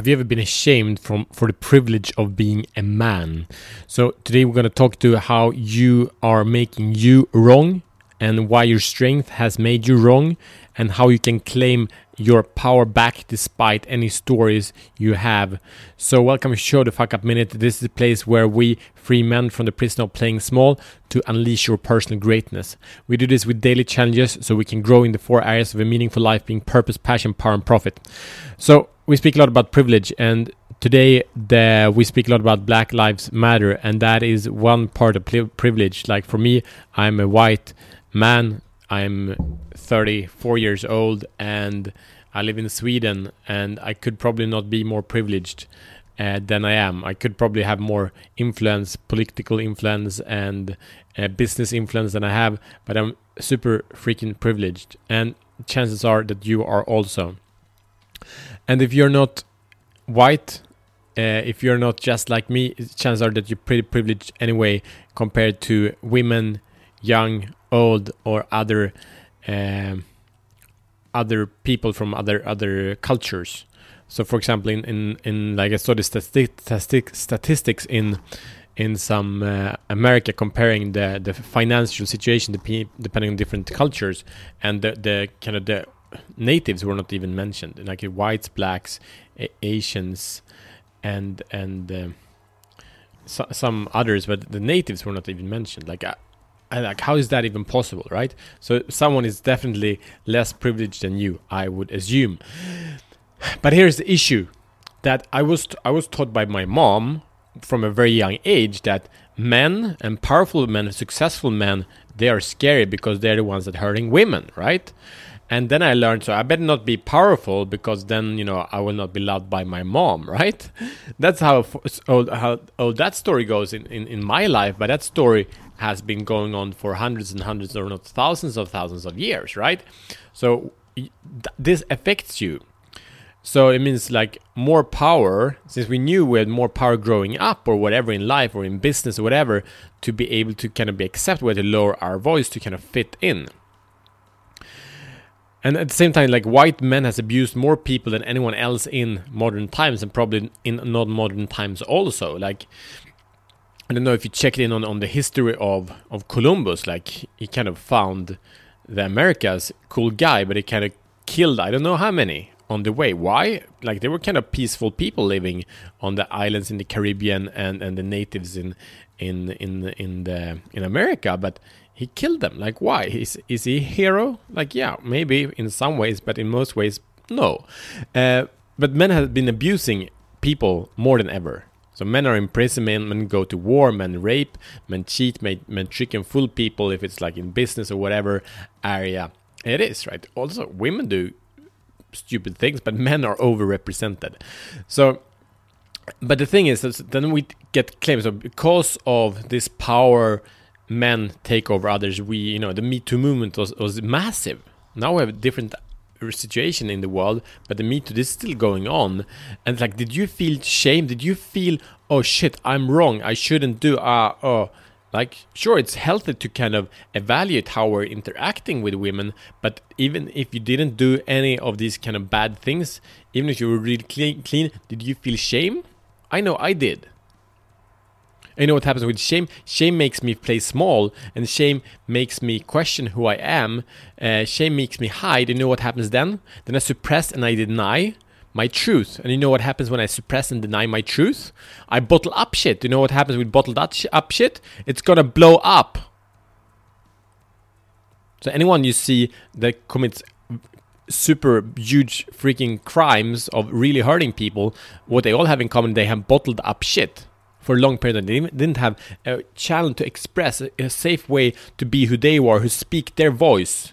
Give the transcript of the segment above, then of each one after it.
Have you ever been ashamed from for the privilege of being a man? So today we're going to talk to how you are making you wrong and why your strength has made you wrong and how you can claim your power back despite any stories you have. So, welcome to Show the Fuck Up Minute. This is a place where we free men from the prison of playing small to unleash your personal greatness. We do this with daily challenges so we can grow in the four areas of a meaningful life being purpose, passion, power, and profit. So, we speak a lot about privilege and today the, we speak a lot about black lives matter and that is one part of privilege like for me i'm a white man i'm 34 years old and I live in Sweden and I could probably not be more privileged uh, than I am. I could probably have more influence, political influence, and uh, business influence than I have, but I'm super freaking privileged. And chances are that you are also. And if you're not white, uh, if you're not just like me, chances are that you're pretty privileged anyway compared to women, young, old, or other. Um, other people from other other cultures. So, for example, in in, in like I saw the statistic, statistics in in some uh, America comparing the the financial situation depending on different cultures, and the the kind of the natives were not even mentioned, like whites, blacks, Asians, and and uh, so, some others, but the natives were not even mentioned. Like uh, like how is that even possible right? So someone is definitely less privileged than you i would assume. But here's the issue that i was t- I was taught by my mom from a very young age that men and powerful men successful men they are scary because they're the ones that hurting women right and then I learned, so I better not be powerful because then, you know, I will not be loved by my mom, right? That's how oh, how that story goes in, in, in my life, but that story has been going on for hundreds and hundreds or not thousands of thousands of years, right? So th- this affects you. So it means like more power, since we knew we had more power growing up or whatever in life or in business or whatever, to be able to kind of be accepted, had to lower our voice to kind of fit in. And at the same time, like white men has abused more people than anyone else in modern times, and probably in non-modern times also. Like, I don't know if you checked in on, on the history of of Columbus. Like, he kind of found the Americas, cool guy, but he kind of killed I don't know how many on the way. Why? Like, they were kind of peaceful people living on the islands in the Caribbean and and the natives in in in in the in America, but he killed them. Like, why? Is is he a hero? Like, yeah, maybe in some ways, but in most ways, no. Uh, but men have been abusing people more than ever. So men are in prison, men, men go to war, men rape, men cheat, men, men trick and fool people if it's like in business or whatever area it is, right? Also, women do stupid things, but men are overrepresented. So, but the thing is, then we get claims of because of this power men take over others. We, you know, the Me Too movement was, was massive. Now we have a different situation in the world, but the Me Too is still going on. And like, did you feel shame? Did you feel, oh shit, I'm wrong. I shouldn't do, ah, uh, oh. Like, sure, it's healthy to kind of evaluate how we're interacting with women, but even if you didn't do any of these kind of bad things, even if you were really clean, clean did you feel shame? I know I did you know what happens with shame? Shame makes me play small, and shame makes me question who I am. Uh, shame makes me hide. You know what happens then? Then I suppress and I deny my truth. And you know what happens when I suppress and deny my truth? I bottle up shit. You know what happens with bottled up shit? It's gonna blow up. So anyone you see that commits super huge freaking crimes of really hurting people, what they all have in common, they have bottled up shit for a long period. They didn't have a channel to express a, a safe way to be who they were, who speak their voice.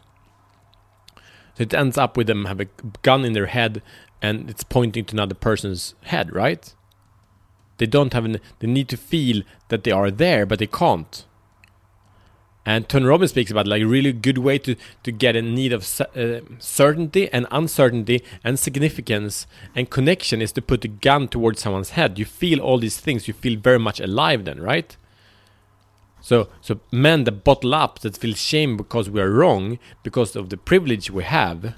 So it ends up with them have a gun in their head and it's pointing to another person's head, right? They don't have an, they need to feel that they are there, but they can't. And Tony Robbins speaks about like a really good way to, to get a need of uh, certainty and uncertainty and significance and connection is to put a gun towards someone's head. You feel all these things. You feel very much alive then, right? So, so men that bottle up, that feel shame because we are wrong, because of the privilege we have,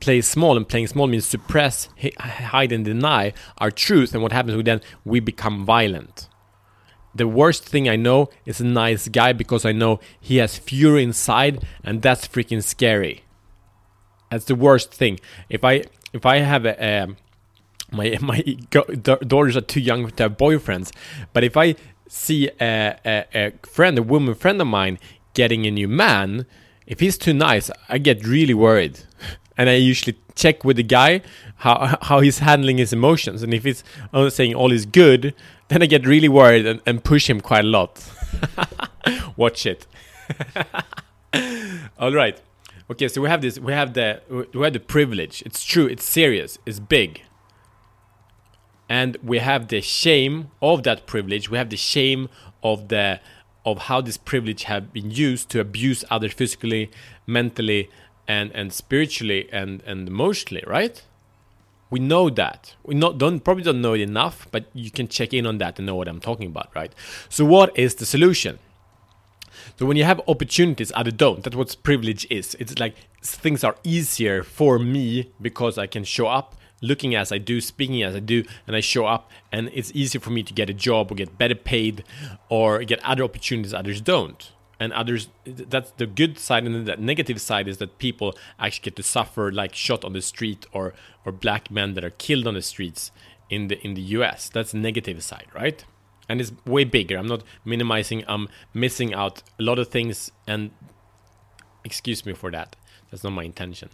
play small, and playing small means suppress, hide, and deny our truth. And what happens with then we become violent. The worst thing I know is a nice guy because I know he has fury inside, and that's freaking scary. That's the worst thing. If I if I have a, a my my daughters are too young to have boyfriends, but if I see a, a, a friend, a woman friend of mine, getting a new man, if he's too nice, I get really worried. And I usually check with the guy how how he's handling his emotions. And if he's only saying all is good, then I get really worried and, and push him quite a lot. Watch it. all right. Okay, so we have this. We have the we have the privilege. It's true. It's serious. It's big. And we have the shame of that privilege. We have the shame of the of how this privilege have been used to abuse others physically, mentally, and and spiritually and and emotionally. Right? We know that. We not don't probably don't know it enough, but you can check in on that and know what I'm talking about. Right? So what is the solution? So when you have opportunities, others don't. That's what privilege is. It's like things are easier for me because I can show up looking as I do, speaking as I do, and I show up, and it's easier for me to get a job or get better paid or get other opportunities others don't. And others, that's the good side, and the negative side is that people actually get to suffer, like shot on the street, or or black men that are killed on the streets in the in the U.S. That's the negative side, right? and it's way bigger. I'm not minimizing. I'm missing out a lot of things, and excuse me for that. That's not my intention.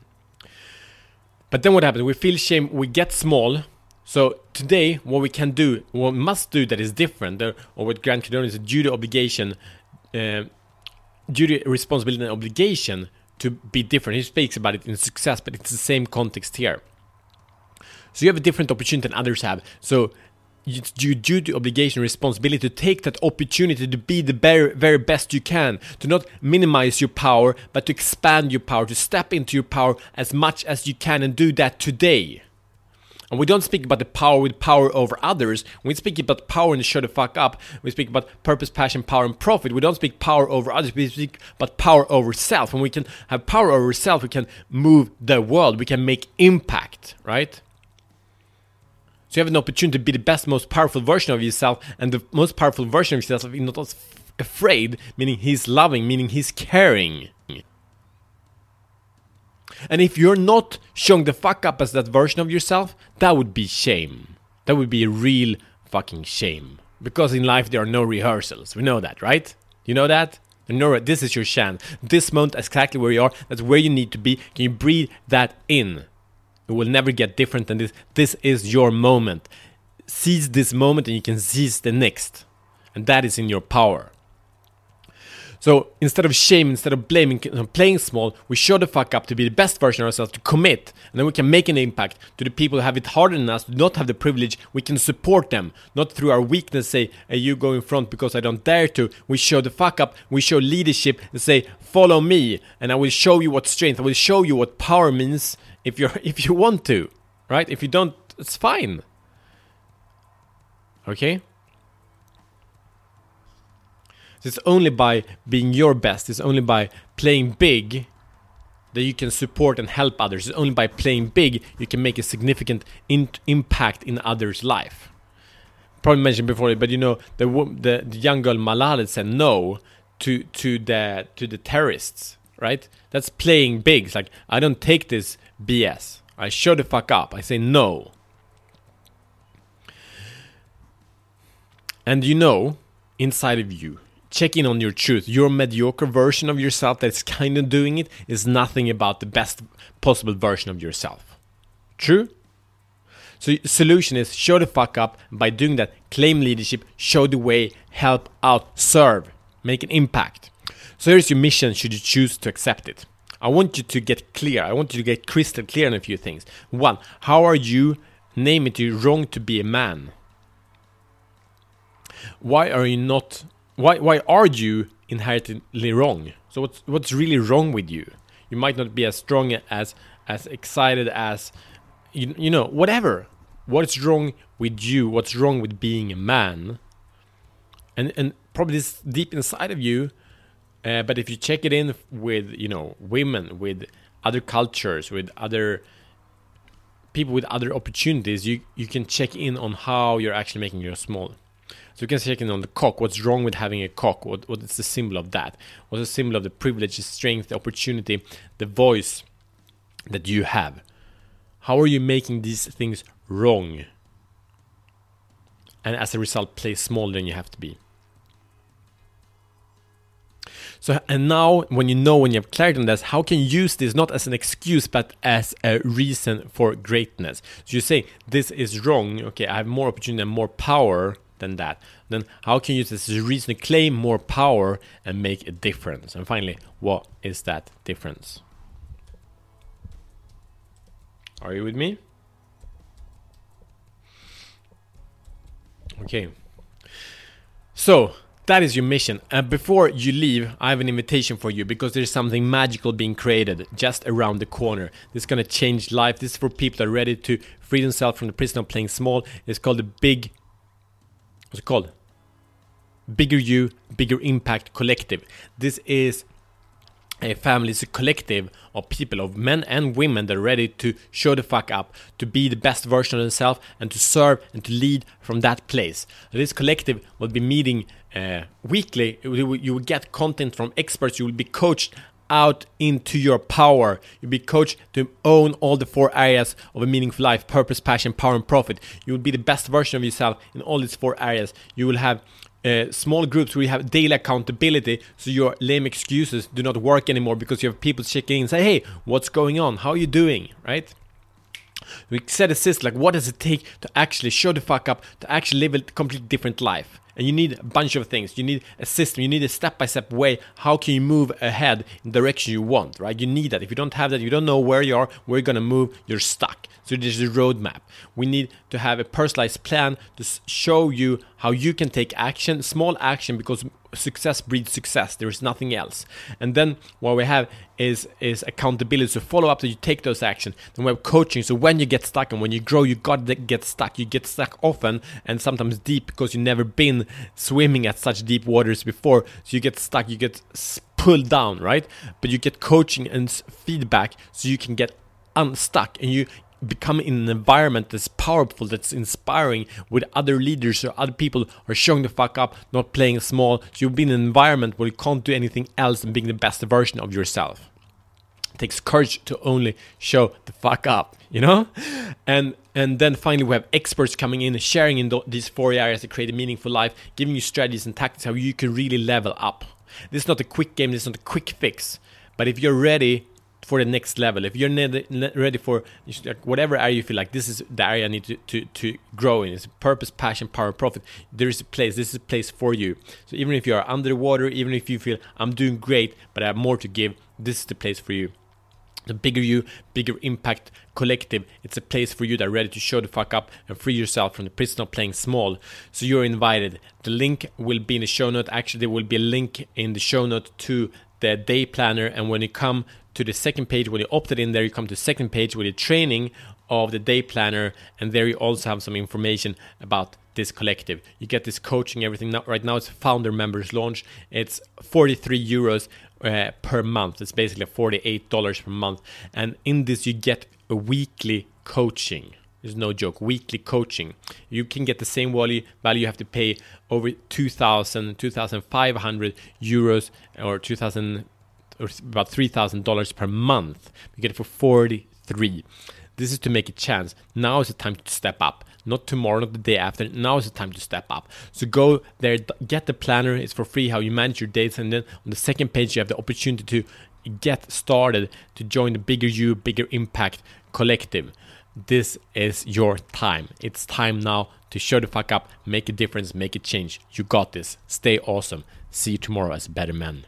But then what happens? We feel shame. We get small. So today, what we can do, what we must do that is different, or what Grant Cardone is a duty obligation, uh, duty, responsibility, and obligation to be different. He speaks about it in success, but it's the same context here. So you have a different opportunity than others have. So it's your duty, obligation, responsibility to take that opportunity to be the very, very best you can, to not minimize your power, but to expand your power, to step into your power as much as you can and do that today. And we don't speak about the power with power over others. We speak about power and shut the fuck up, we speak about purpose, passion, power, and profit. We don't speak power over others. We speak about power over self. When we can have power over self, we can move the world. We can make impact, right? So you have an opportunity to be the best, most powerful version of yourself, and the most powerful version of yourself is not afraid, meaning he's loving, meaning he's caring. And if you're not showing the fuck up as that version of yourself, that would be shame. That would be a real fucking shame. Because in life there are no rehearsals. We know that, right? You know that? Know this is your chance. This moment, exactly where you are, that's where you need to be. Can you breathe that in? It will never get different than this. This is your moment. Seize this moment and you can seize the next. And that is in your power. So instead of shame, instead of blaming, playing small, we show the fuck up to be the best version of ourselves, to commit, and then we can make an impact to the people who have it harder than us, do not have the privilege. We can support them, not through our weakness. Say, hey, you go in front because I don't dare to. We show the fuck up. We show leadership and say, follow me, and I will show you what strength. I will show you what power means, if you're if you want to, right? If you don't, it's fine. Okay? It's only by being your best, it's only by playing big that you can support and help others. It's only by playing big you can make a significant in- impact in others' life. Probably mentioned before, but you know the the, the young girl Malala said no to to the to the terrorists, right? That's playing big. It's like I don't take this BS. I shut the fuck up. I say no. And you know, inside of you, check in on your truth. Your mediocre version of yourself that's kind of doing it is nothing about the best possible version of yourself. True? So solution is show the fuck up. By doing that, claim leadership, show the way, help out, serve, make an impact. So here's your mission should you choose to accept it. I want you to get clear. I want you to get crystal clear on a few things. One, how are you, name it, you wrong to be a man? Why are you not? Why why are you inherently wrong? So what's what's really wrong with you? You might not be as strong as as excited as you you know whatever. What's wrong with you? What's wrong with being a man? And and probably this deep inside of you uh, but if you check it in with you know women with other cultures, with other people with other opportunities, you, you can check in on how you're actually making your small. So you can check in on the cock. What's wrong with having a cock? What, what is the symbol of that? What's the symbol of the privilege, the strength, the opportunity, the voice that you have? How are you making these things wrong? And as a result, play smaller than you have to be. So, and now when you know, when you have clarity on this, how can you use this not as an excuse but as a reason for greatness? So you say, this is wrong, okay, I have more opportunity and more power than that. Then how can you use this reason to claim more power and make a difference? And finally, what is that difference? Are you with me? Okay. So, that is your mission. And before you leave, I have an invitation for you because there's something magical being created just around the corner. This is going to change life. This is for people that are ready to free themselves from the prison of playing small. It's called the Big. What's it called? Bigger You, Bigger Impact Collective. This is a family is a collective of people, of men and women that are ready to show the fuck up, to be the best version of themselves, and to serve and to lead from that place. This collective will be meeting uh, weekly. You will get content from experts. You will be coached out into your power. You'll be coached to own all the four areas of a meaningful life purpose, passion, power, and profit. You will be the best version of yourself in all these four areas. You will have uh, small groups where you have daily accountability so your lame excuses do not work anymore because you have people checking in and say hey what's going on how are you doing right we set a system like what does it take to actually show the fuck up to actually live a completely different life? And you need a bunch of things. You need a system. You need a step-by-step way how can you move ahead in the direction you want right? You need that. If you don't have that you don't know where you are where you're to move you're stuck. So there's a roadmap. We need to have a personalized plan to show you how you can take action small action because success breeds success. There is nothing else. And then what we have is is accountability. So follow up that you take those actions. Then we have coaching. So when you get stuck and when you grow, you got to get stuck. You get stuck often and sometimes deep because you've never been swimming at such deep waters before. So you get stuck. You get pulled down, right? But you get coaching and feedback so you can get unstuck and you become in an environment that's powerful, that's inspiring, with other leaders or other people are showing the fuck up, not playing small. So you'll be in an environment where you can't do anything else than being the best version of yourself. It takes courage to only show the fuck up, you know? And and then finally we have experts coming in, sharing in these four areas to create a meaningful life, giving you strategies and tactics how you can really level up. This is not a quick game, this is not a quick fix. But if you're ready for the next level if you're ready for whatever area you feel like this is the area i need to, to, to grow in it's purpose passion power profit there is a place this is a place for you so even if you are underwater even if you feel i'm doing great but i have more to give this is the place for you the bigger you, bigger impact collective. It's a place for you that are ready to show the fuck up and free yourself from the prison of playing small. So you're invited. The link will be in the show note. Actually, there will be a link in the show note to the day planner. And when you come to the second page when you opted in there you come to second page with the training of the day planner and there you also have some information about this collective. You get this coaching everything. Now right now it's founder members launch. It's 43 euros uh, per month. It's basically 48 dollars per month. And in this you get a weekly coaching. There's no joke. Weekly coaching. You can get the same value value you have to pay over 2000 2500 euros or 2000 or about three thousand dollars per month. You get it for forty three. This is to make a chance. Now is the time to step up. Not tomorrow, not the day after. Now is the time to step up. So go there, get the planner. It's for free. How you manage your dates, and then on the second page you have the opportunity to get started to join the bigger you, bigger impact collective. This is your time. It's time now to show the fuck up, make a difference, make a change. You got this. Stay awesome. See you tomorrow as better men.